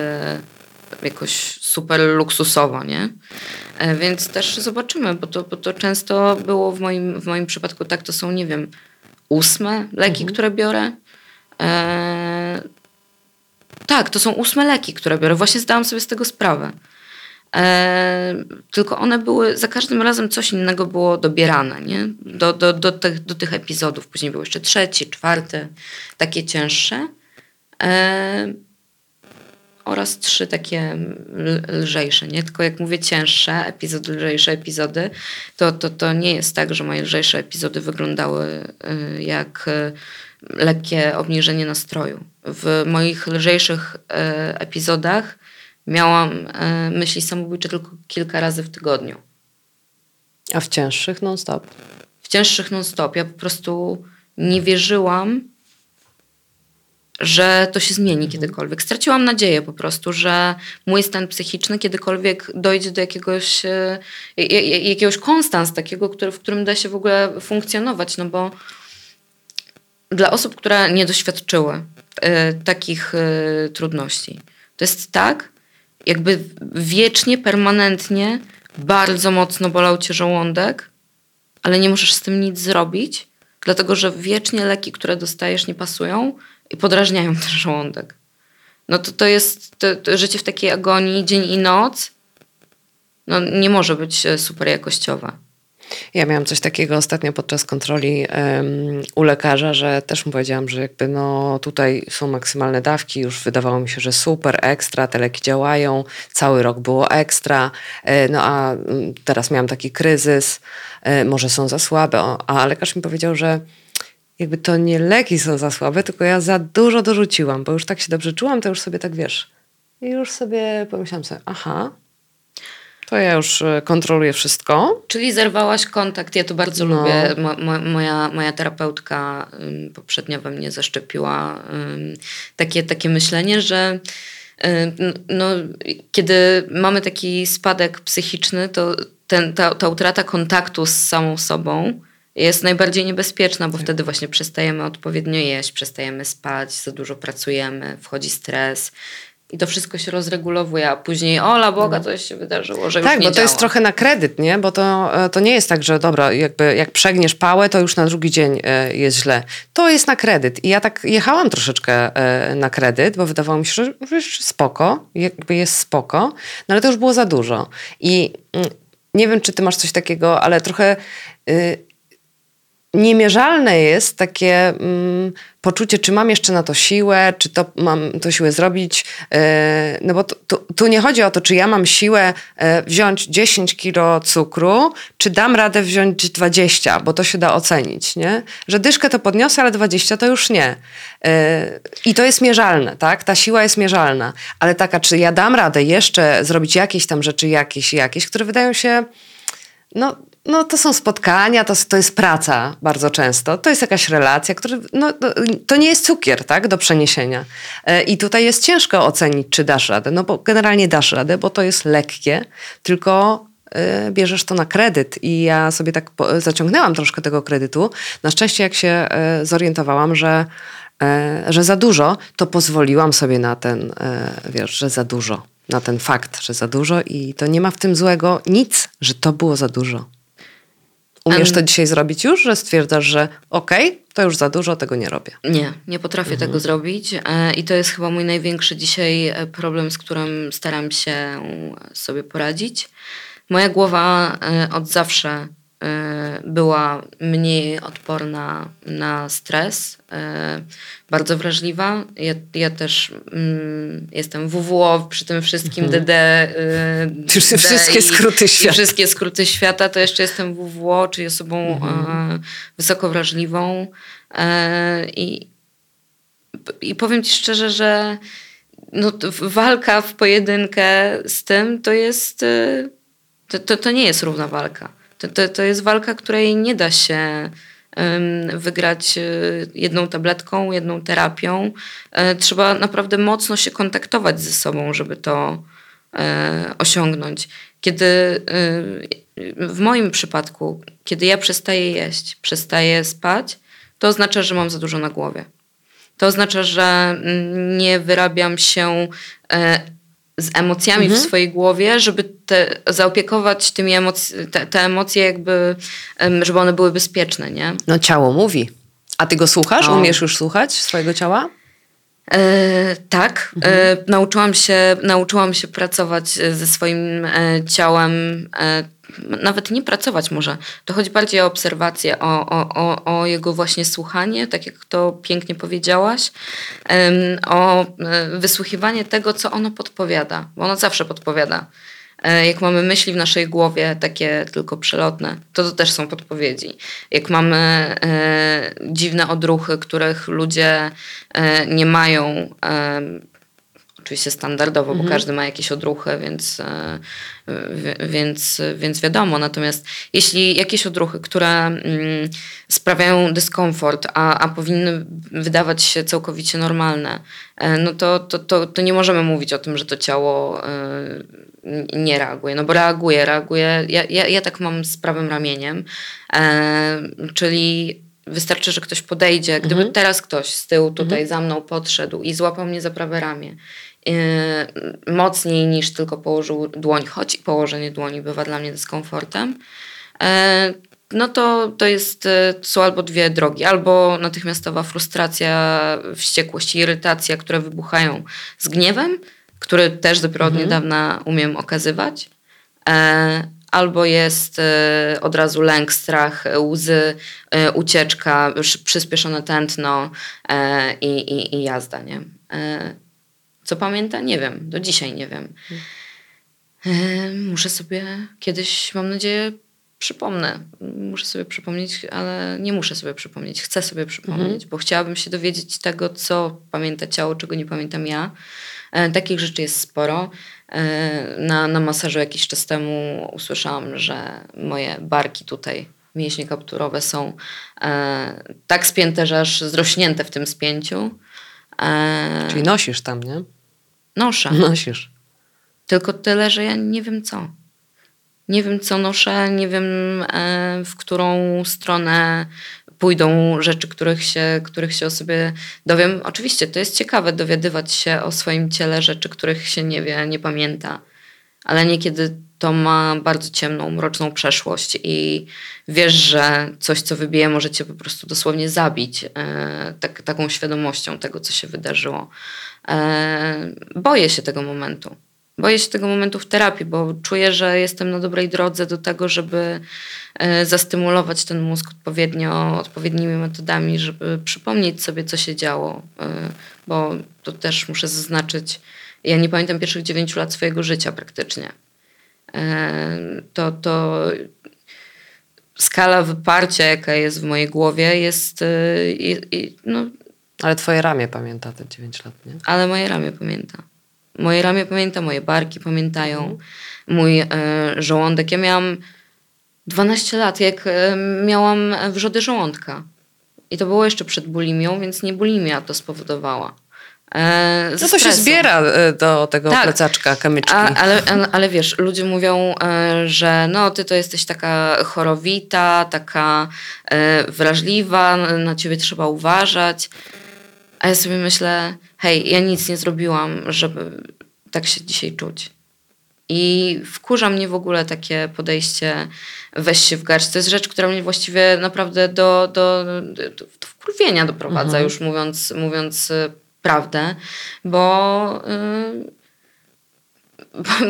Speaker 2: jakoś super luksusowo, nie? E, Więc też zobaczymy, bo to, bo to często było w moim, w moim przypadku tak, to są, nie wiem, ósme leki, które biorę. E, tak, to są ósme leki, które biorę. Właśnie zdałam sobie z tego sprawę. E, tylko one były, za każdym razem coś innego było dobierane, nie? Do, do, do, tych, do tych epizodów. Później był jeszcze trzeci, czwarty, takie cięższe. Oraz trzy takie lżejsze, nie? Tylko jak mówię cięższe epizody, lżejsze epizody, to, to, to nie jest tak, że moje lżejsze epizody wyglądały y, jak y, lekkie obniżenie nastroju. W moich lżejszych y, epizodach miałam myśli samobójcze tylko kilka razy w tygodniu.
Speaker 1: A w cięższych non-stop.
Speaker 2: W cięższych non-stop. Ja po prostu nie wierzyłam, że to się zmieni kiedykolwiek. Straciłam nadzieję po prostu, że mój stan psychiczny kiedykolwiek dojdzie do jakiegoś, e, ja- ja- jakiegoś konstans takiego, który, w którym da się w ogóle funkcjonować, no bo dla osób, które nie doświadczyły e, takich e, trudności, to jest tak, jakby wiecznie, permanentnie bardzo mocno bolał cię żołądek, ale nie możesz z tym nic zrobić, dlatego że wiecznie leki, które dostajesz, nie pasują i podrażniają <laughs> ten żołądek. No to, to jest to, to życie w takiej agonii dzień i noc. No, nie może być e, super jakościowe.
Speaker 1: Ja miałam coś takiego ostatnio podczas kontroli em, u lekarza, że też mu powiedziałam, że jakby no tutaj są maksymalne dawki, już wydawało mi się, że super, ekstra, te leki działają, cały rok było ekstra, e, no a mm, teraz miałam taki kryzys, e, może są za słabe, a lekarz mi powiedział, że jakby to nie leki są za słabe, tylko ja za dużo dorzuciłam, bo już tak się dobrze czułam, to już sobie tak wiesz. I już sobie pomyślałam sobie, aha, to ja już e, kontroluję wszystko,
Speaker 2: Czyli zerwałaś kontakt. Ja to bardzo
Speaker 1: No.
Speaker 2: lubię. Mo, mo, moja, moja terapeutka poprzednio we mnie zaszczepiła takie, takie myślenie, że no, kiedy mamy taki spadek psychiczny, to ten, ta, ta utrata kontaktu z samą sobą jest najbardziej niebezpieczna, bo wtedy właśnie przestajemy odpowiednio jeść, przestajemy spać, za dużo pracujemy, wchodzi stres. I to wszystko się rozregulowuje, a później, ola Boga, coś się wydarzyło, że już
Speaker 1: Tak,
Speaker 2: nie
Speaker 1: bo to jest
Speaker 2: działa.
Speaker 1: trochę na kredyt, nie? Bo to, e, to nie jest tak, że dobra, jakby jak przegniesz pałę, to już na drugi dzień e, jest źle. To jest na kredyt. I ja tak jechałam troszeczkę e, na kredyt, bo wydawało mi się, że już spoko, jakby jest spoko, no ale to już było za dużo. I mm, nie wiem, czy ty masz coś takiego, ale trochę y, niemierzalne jest takie mm, poczucie, czy mam jeszcze na to siłę, czy to mam to siłę zrobić. E, no bo tu, nie chodzi o to, czy ja mam siłę e, wziąć 10 kilo cukru, czy dam radę wziąć 20, bo to się da ocenić, nie? Że dyszkę to podniosę, ale 20 to już nie. E, I to jest mierzalne, tak? Ta siła jest mierzalna. Ale taka, czy ja dam radę jeszcze zrobić jakieś tam rzeczy, jakieś, jakieś, które wydają się no, no to są spotkania, to, to jest praca bardzo często. To jest jakaś relacja, która, no, to, nie jest cukier, tak, do przeniesienia. E, I tutaj jest ciężko ocenić, czy dasz radę. No bo generalnie dasz radę, bo to jest lekkie, tylko e, bierzesz to na kredyt i ja sobie tak zaciągnęłam troszkę tego kredytu. Na szczęście jak się e, zorientowałam, że, że za dużo, to pozwoliłam sobie na ten, wiesz, że za dużo. Na ten fakt, że za dużo i to nie ma w tym złego nic, że to było za dużo. Umiesz to dzisiaj zrobić już, że stwierdzasz, że okej, to już za dużo, tego nie robię.
Speaker 2: Nie, nie potrafię tego zrobić e, i to jest chyba mój największy dzisiaj e, problem, z którym staram się sobie poradzić. Moja głowa e, od zawsze była mniej odporna na stres, e, bardzo wrażliwa. Ja, ja też mm, jestem WWO przy tym wszystkim DD. e,
Speaker 1: Już
Speaker 2: D
Speaker 1: wszystkie
Speaker 2: i-
Speaker 1: skróty
Speaker 2: i
Speaker 1: świata.
Speaker 2: wszystkie skróty świata, to jeszcze jestem WWO, czyli osobą e, wysoko wrażliwą. I, I powiem ci szczerze, że no, walka w pojedynkę z tym to jest. To, to, to nie jest równa walka. To, to, to jest walka, której nie da się wygrać e, jedną tabletką, jedną terapią. E, Trzeba naprawdę mocno się kontaktować ze sobą, żeby to e, osiągnąć. Kiedy w moim przypadku, kiedy ja przestaję jeść, przestaję spać, to oznacza, że mam za dużo na głowie. To oznacza, że mm, nie wyrabiam się z emocjami w swojej głowie, żeby te, zaopiekować tymi emoc- te, te emocje jakby, żeby one były bezpieczne, nie?
Speaker 1: No ciało mówi. A ty go słuchasz?
Speaker 2: No.
Speaker 1: Umiesz już słuchać swojego ciała?
Speaker 2: E, tak, e, nauczyłam, się, nauczyłam się pracować e, ze swoim e, ciałem. Nawet nie pracować może. To chodzi bardziej o obserwację, o, o, o, jego właśnie słuchanie, tak jak to pięknie powiedziałaś, o e, wysłuchiwanie tego, co ono podpowiada, bo ono zawsze podpowiada. E, Jak mamy myśli w naszej głowie, takie tylko przelotne, to to też są podpowiedzi. Jak mamy e, dziwne odruchy, których ludzie nie mają, oczywiście standardowo, bo każdy ma jakieś odruchy, więc, e, wi- więc, więc wiadomo. Natomiast jeśli jakieś odruchy, które mm, sprawiają dyskomfort, a, a powinny wydawać się całkowicie normalne, e, no to, to, to, to nie możemy mówić o tym, że to ciało e, nie reaguje. No bo reaguje, reaguje. Ja, ja, ja tak mam z prawym ramieniem, czyli wystarczy, że ktoś podejdzie. Gdyby teraz ktoś z tyłu tutaj za mną podszedł i złapał mnie za prawe ramię, mocniej niż tylko położył dłoń, choć położenie dłoni bywa dla mnie dyskomfortem, e, no to, to jest, e, to są albo dwie drogi. Albo natychmiastowa frustracja, wściekłość i irytacja, które wybuchają z gniewem, który też dopiero od niedawna umiem okazywać. E, albo jest od razu lęk, strach, łzy, ucieczka, przyspieszone tętno i, i, i jazda, nie? Co pamięta? Nie wiem. Do dzisiaj nie wiem. Muszę sobie kiedyś, mam nadzieję, przypomnę. Muszę sobie przypomnieć, ale nie muszę sobie przypomnieć. Chcę sobie przypomnieć, bo chciałabym się dowiedzieć tego, co pamięta ciało, czego nie pamiętam ja. E, takich rzeczy jest sporo. E, na, na masażu jakiś czas temu usłyszałam, że moje barki tutaj, mięśnie kapturowe są e, tak spięte, że aż zrośnięte w tym spięciu.
Speaker 1: Czyli nosisz tam, nie?
Speaker 2: Noszę.
Speaker 1: Nosisz.
Speaker 2: Tylko tyle, że ja nie wiem co. Nie wiem, co noszę, nie wiem, e, w którą stronę pójdą rzeczy, których się, których się o sobie dowiem. Oczywiście to jest ciekawe dowiadywać się o swoim ciele rzeczy, których się nie wie, nie pamięta, ale niekiedy to ma bardzo ciemną, mroczną przeszłość i wiesz, że coś, co wybije, może cię po prostu dosłownie zabić e, tak, taką świadomością tego, co się wydarzyło. E, boję się tego momentu. Boję się tego momentu w terapii, bo czuję, że jestem na dobrej drodze do tego, żeby e, zastymulować ten mózg odpowiednio, odpowiednimi metodami, żeby przypomnieć sobie, co się działo. Bo to też muszę zaznaczyć, ja nie pamiętam pierwszych dziewięciu lat swojego życia praktycznie. To, to skala wyparcia, jaka jest w mojej głowie, jest. e, i- i- No,
Speaker 1: Ale twoje ramię pamięta te 9 lat, nie?
Speaker 2: ale moje ramię pamięta. Moje ramię pamięta, moje barki pamiętają, mój e, żołądek. Ja miałam 12 lat, jak e, miałam wrzody żołądka. I to było jeszcze przed bulimią, więc nie bulimia to spowodowała.
Speaker 1: E, no to się zbiera e, do tego tak. plecaczka kamyczki.
Speaker 2: A, ale, ale, wiesz, ludzie mówią, e, że no ty to jesteś taka chorowita, taka wrażliwa, na ciebie trzeba uważać. A ja sobie myślę, hej, ja nic nie zrobiłam, żeby tak się dzisiaj czuć. I wkurza mnie w ogóle takie podejście weź się w garść. To jest rzecz, która mnie właściwie naprawdę do, do, do, do wkurwienia doprowadza, mhm. już mówiąc, mówiąc prawdę, bo... Yy,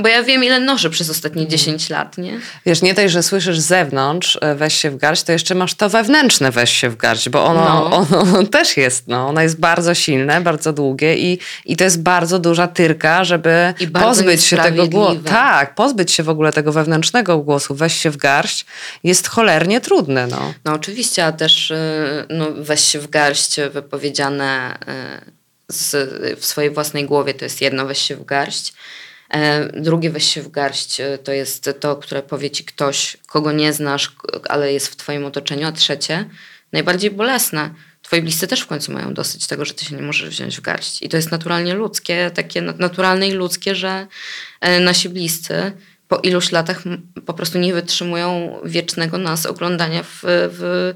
Speaker 2: bo ja wiem, ile noszę przez ostatnie 10 lat, nie?
Speaker 1: Wiesz, nie tej, że słyszysz z zewnątrz e, weź się w garść, to jeszcze masz to wewnętrzne weź się w garść, bo ono, no. ono też jest, no. Ono jest bardzo silne, bardzo długie i, i to jest bardzo duża tyrka, żeby pozbyć się tego głosu. Tak, pozbyć się w ogóle tego wewnętrznego głosu, weź się w garść, jest cholernie trudne, no.
Speaker 2: No oczywiście, a też y, no, weź się w garść wypowiedziane y, z, w swojej własnej głowie to jest jedno, weź się w garść. E, drugie weź się w garść e, to jest to, które powie ci ktoś, kogo nie znasz, ale jest w twoim otoczeniu. A trzecie, najbardziej bolesne, twoi bliscy też w końcu mają dosyć tego, że ty się nie możesz wziąć w garść. I to jest naturalnie ludzkie, takie naturalne i ludzkie, że e, nasi bliscy po iluś latach po prostu nie wytrzymują wiecznego nas oglądania w, w,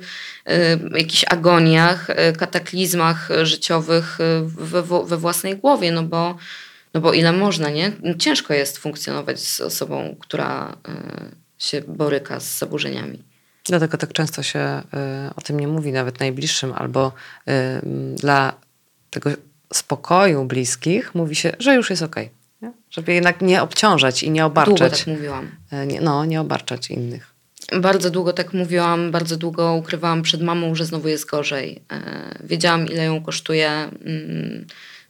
Speaker 2: w jakichś agoniach, kataklizmach życiowych we, we własnej głowie, no bo, no bo ile można, nie? Ciężko jest funkcjonować z osobą, która y, się boryka z zaburzeniami.
Speaker 1: Dlatego tak często się y, o tym nie mówi, nawet najbliższym, albo y, dla tego spokoju bliskich mówi się, że już jest okej. Okay. Żeby jednak nie obciążać i nie obarczać. Długo
Speaker 2: tak mówiłam.
Speaker 1: E, nie, no, nie obarczać innych.
Speaker 2: Bardzo długo tak mówiłam, bardzo długo ukrywałam przed mamą, że znowu jest gorzej. E, wiedziałam, ile ją kosztuje mm,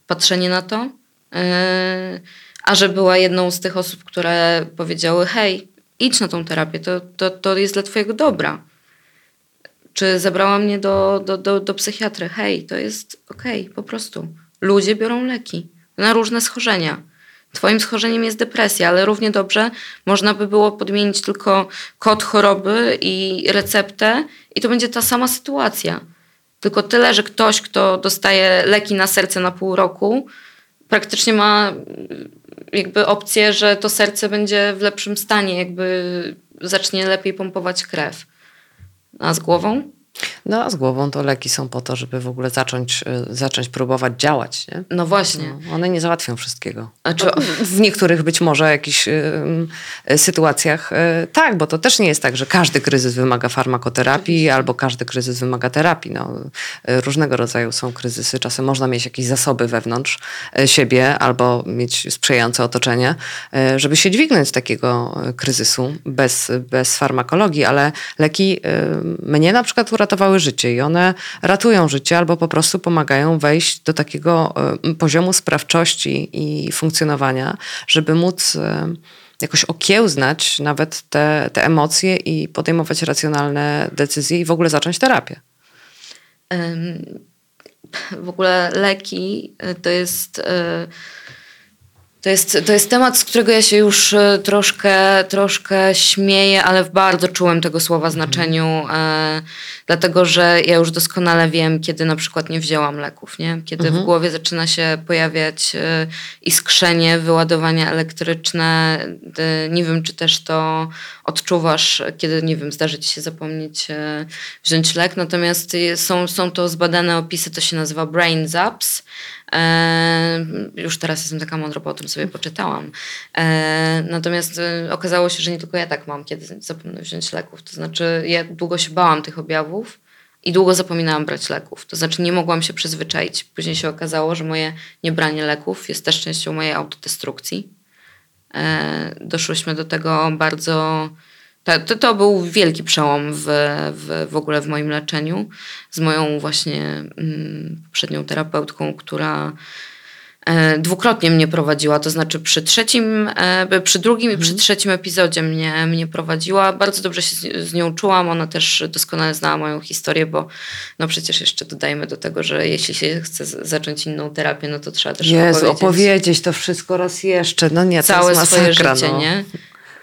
Speaker 2: patrzenie na to. E, a że była jedną z tych osób, które powiedziały: Hej, idź na tą terapię, to, to, to jest dla Twojego dobra. Czy zabrała mnie do, do, do, do psychiatry? Hej, to jest okej, okay, po prostu. Ludzie biorą leki na różne schorzenia. Twoim schorzeniem jest depresja, ale równie dobrze można by było podmienić tylko kod choroby i receptę, i to będzie ta sama sytuacja. Tylko tyle, że ktoś, kto dostaje leki na serce na pół roku, praktycznie ma jakby opcję, że to serce będzie w lepszym stanie, jakby zacznie lepiej pompować krew. A z głową?
Speaker 1: No a z głową to leki są po to, żeby w ogóle zacząć, y, zacząć próbować działać. Nie?
Speaker 2: No właśnie.
Speaker 1: No, one nie załatwią wszystkiego. Czy... No, <laughs> w niektórych być może jakichś y, y, sytuacjach tak, bo to też nie jest tak, że każdy kryzys wymaga farmakoterapii albo każdy kryzys wymaga terapii. No, różnego rodzaju są kryzysy. Czasem można mieć jakieś zasoby wewnątrz siebie albo mieć sprzyjające otoczenie, żeby się dźwignąć z takiego kryzysu bez, bez farmakologii, ale leki mnie na przykład uratowały uratowały życie i one ratują życie albo po prostu pomagają wejść do takiego e, poziomu sprawczości i funkcjonowania, żeby móc e, jakoś okiełznać nawet te, te emocje i podejmować racjonalne decyzje i w ogóle zacząć terapię.
Speaker 2: W ogóle leki e, to jest to jest, to jest temat, z którego ja się już e, troszkę, troszkę śmieję, ale w bardzo czułem tego słowa znaczeniu, e, dlatego że ja już doskonale wiem, kiedy na przykład nie wzięłam leków, nie? kiedy mhm. w głowie zaczyna się pojawiać e, iskrzenie, wyładowania elektryczne. Nie wiem, czy też to odczuwasz, kiedy, nie wiem, zdarzy ci się zapomnieć wziąć lek, natomiast są, są to zbadane opisy, to się nazywa brain zaps. E, już teraz jestem taka mądra, bo o tym sobie poczytałam. E, natomiast e, okazało się, że nie tylko ja tak mam, kiedy zapomnę wziąć leków. To znaczy, ja długo się bałam tych objawów i długo zapominałam brać leków. To znaczy, nie mogłam się przyzwyczaić. Później się okazało, że moje niebranie leków jest też częścią mojej autodestrukcji. Doszłyśmy do tego bardzo to, to był wielki przełom w, w, w ogóle w moim leczeniu z moją właśnie mm, poprzednią terapeutką, która e, dwukrotnie mnie prowadziła, to znaczy przy trzecim, e, przy drugim i przy mhm. trzecim epizodzie mnie, mnie prowadziła. Bardzo dobrze się z, z, nią czułam, ona też doskonale znała moją historię, bo no przecież jeszcze dodajmy do tego, że jeśli się chce zacząć inną terapię, no to trzeba też
Speaker 1: Jezu, opowiedzieć, opowiedzieć to wszystko raz jeszcze. No nie,
Speaker 2: Całe swoje życie, no. nie?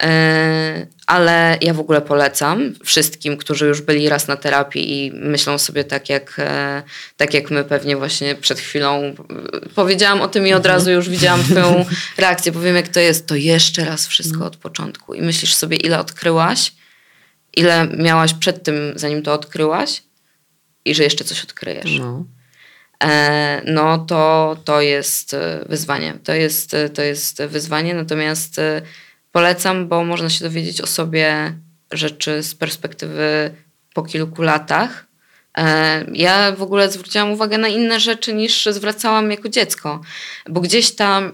Speaker 2: E, ale ja w ogóle polecam wszystkim, którzy już byli raz na terapii i myślą sobie tak jak, e, tak jak my pewnie właśnie przed chwilą e, powiedziałam o tym i od razu już widziałam twoją <laughs> reakcję, powiem jak to jest, to jeszcze raz wszystko od początku. I myślisz sobie ile odkryłaś, ile miałaś przed tym, zanim to odkryłaś? I że jeszcze coś odkryjesz.
Speaker 1: No.
Speaker 2: E, no to, to jest wyzwanie. To jest, to jest wyzwanie, natomiast polecam, bo można się dowiedzieć o sobie rzeczy z perspektywy po kilku latach. Ja w ogóle zwróciłam uwagę na inne rzeczy niż zwracałam jako dziecko, bo gdzieś ta mm,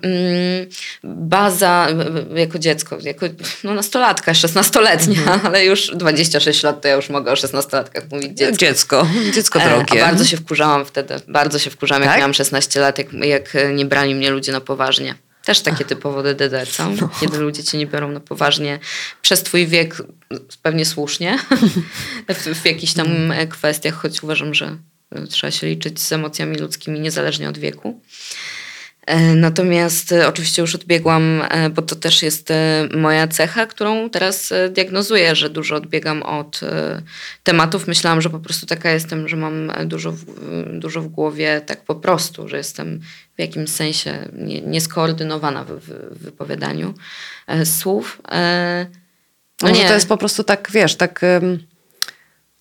Speaker 2: baza jako dziecko, jako no, nastolatka, szesnastoletnia, mhm. <laughs> ale już 26 lat to ja już mogę o szesnastolatkach mówić dziecko.
Speaker 1: Dziecko, dziecko drogie.
Speaker 2: A bardzo się wkurzałam wtedy, bardzo się wkurzałam, jak tak? miałam 16 lat, jak, jak nie brali mnie ludzie na poważnie. Też takie typowo DDD są, no. kiedy ludzie cię nie biorą na poważnie przez twój wiek, pewnie słusznie, <laughs> w, w jakichś tam mm. kwestiach, choć uważam, że trzeba się liczyć z emocjami ludzkimi niezależnie od wieku. E, natomiast e, oczywiście już odbiegłam, e, bo to też jest moja cecha, którą teraz diagnozuję, że dużo odbiegam od tematów. Myślałam, że po prostu taka jestem, że mam dużo w, dużo w głowie, tak po prostu, że jestem w jakimś sensie nieskoordynowana w, w wypowiadaniu słów.
Speaker 1: No Może nie. to jest po prostu tak, wiesz, tak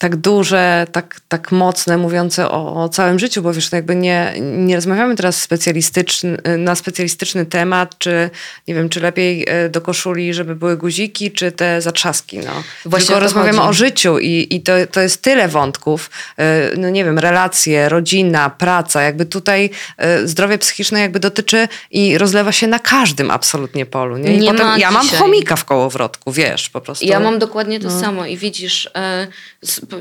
Speaker 1: tak duże, tak, tak mocne, mówiące o, o, całym życiu, bo wiesz, jakby nie, nie rozmawiamy teraz specjalistyczny, na specjalistyczny temat, czy nie wiem, czy lepiej e, do koszuli, żeby były guziki, czy te zatrzaski. No. Właśnie Tylko rozmawiamy chodzi. o życiu i, i to, to jest tyle wątków, e, no nie wiem, relacje, rodzina, praca, jakby tutaj e, zdrowie psychiczne jakby dotyczy i rozlewa się na każdym absolutnie polu. Nie? I nie potem ja mam chomika w kołowrotku, wiesz, po prostu.
Speaker 2: Ja mam dokładnie to no. samo i widzisz,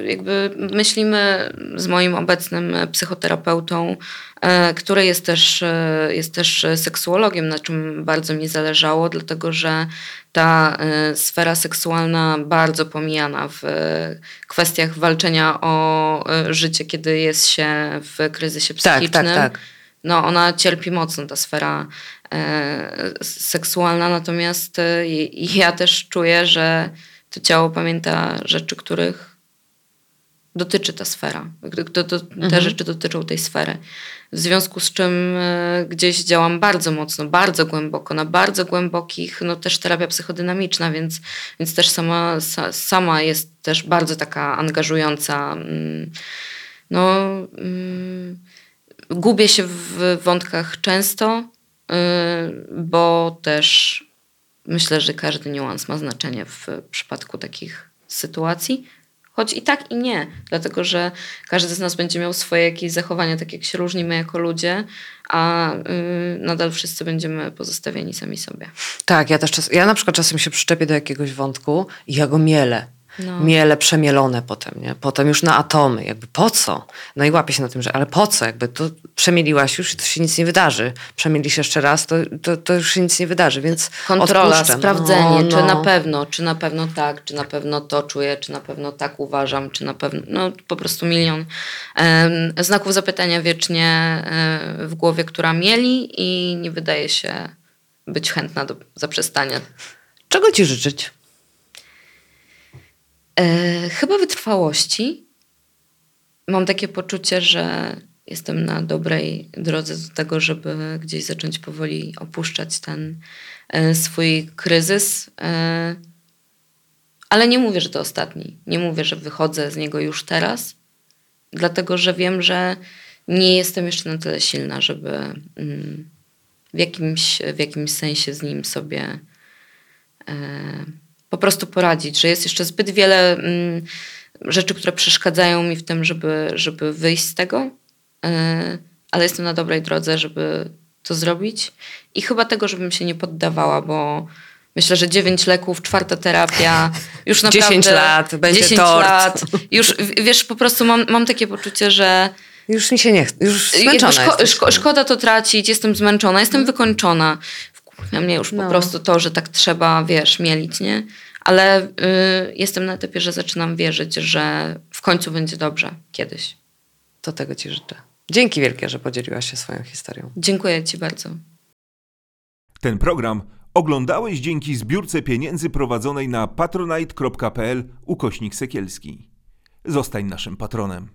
Speaker 2: jakby myślimy z moim obecnym psychoterapeutą, e, który jest też, e, jest też seksuologiem, na czym bardzo mi zależało, dlatego że ta e, sfera seksualna bardzo pomijana w kwestiach walczenia o życie, kiedy jest się w kryzysie psychicznym. Tak, tak, tak. No, ona cierpi mocno, ta sfera seksualna, natomiast ja też czuję, że to ciało pamięta rzeczy, których dotyczy ta sfera. Te mhm. rzeczy dotyczą tej sfery. W związku z czym e, gdzieś działam bardzo mocno, bardzo głęboko, na bardzo głębokich, no też terapia psychodynamiczna, więc, więc też sama, sa, sama jest też bardzo taka angażująca. Mm, no, mm, gubię się w wątkach często, y, bo też myślę, że każdy niuans ma znaczenie w przypadku takich sytuacji Choć i tak, i nie, dlatego że każdy z nas będzie miał swoje jakieś zachowania, tak jak się różnimy jako ludzie, a yy, nadal wszyscy będziemy pozostawieni sami sobie.
Speaker 1: Tak, ja też czas, ja na przykład czasem się przyczepię do jakiegoś wątku i ja go mielę no. miele przemielone potem, nie? Potem już na atomy, jakby po co? No i łapię się na tym, że ale po co? Jakby to przemieliłaś już i to się nic nie wydarzy. Przemielisz jeszcze raz, to, to, to już się nic nie wydarzy, więc
Speaker 2: Kontrola,
Speaker 1: odpuszczę.
Speaker 2: sprawdzenie, no, czy no. na pewno, czy na pewno tak, czy na pewno to czuję, czy na pewno tak uważam, czy na pewno, no po prostu milion znaków zapytania wiecznie w głowie, która mieli i nie wydaje się być chętna do zaprzestania.
Speaker 1: Czego ci życzyć?
Speaker 2: E, chyba wytrwałości. Mam takie poczucie, że jestem na dobrej drodze do tego, żeby gdzieś zacząć powoli opuszczać ten e, swój kryzys. E, ale nie mówię, że to ostatni. Nie mówię, że wychodzę z niego już teraz, dlatego że wiem, że nie jestem jeszcze na tyle silna, żeby mm, w jakimś, w jakimś sensie z nim sobie po prostu poradzić, że jest jeszcze zbyt wiele mm, rzeczy, które przeszkadzają mi w tym, żeby, żeby wyjść z tego, yy, ale jestem na dobrej drodze, żeby to zrobić. I chyba tego, żebym się nie poddawała, bo myślę, że 9 leków, czwarta terapia, <laughs> już naprawdę...
Speaker 1: 10 lat, będzie 10 tort. lat,
Speaker 2: już wiesz, po prostu mam, mam takie poczucie, że
Speaker 1: już mi się nie chce, już zmęczona szko,
Speaker 2: szko, Szkoda to tracić, jestem zmęczona, jestem wykończona na mnie już no. po prostu to, że tak trzeba, wiesz, mielić, nie? Ale y, jestem na etapie, że zaczynam wierzyć, że w końcu będzie dobrze kiedyś.
Speaker 1: To tego ci życzę. Dzięki wielkie, że podzieliłaś się swoją historią.
Speaker 2: Dziękuję ci bardzo.
Speaker 3: Ten program Oglądałeś dzięki zbiórce pieniędzy prowadzonej na patronite.pl ukośnik sekielski. Zostań naszym patronem.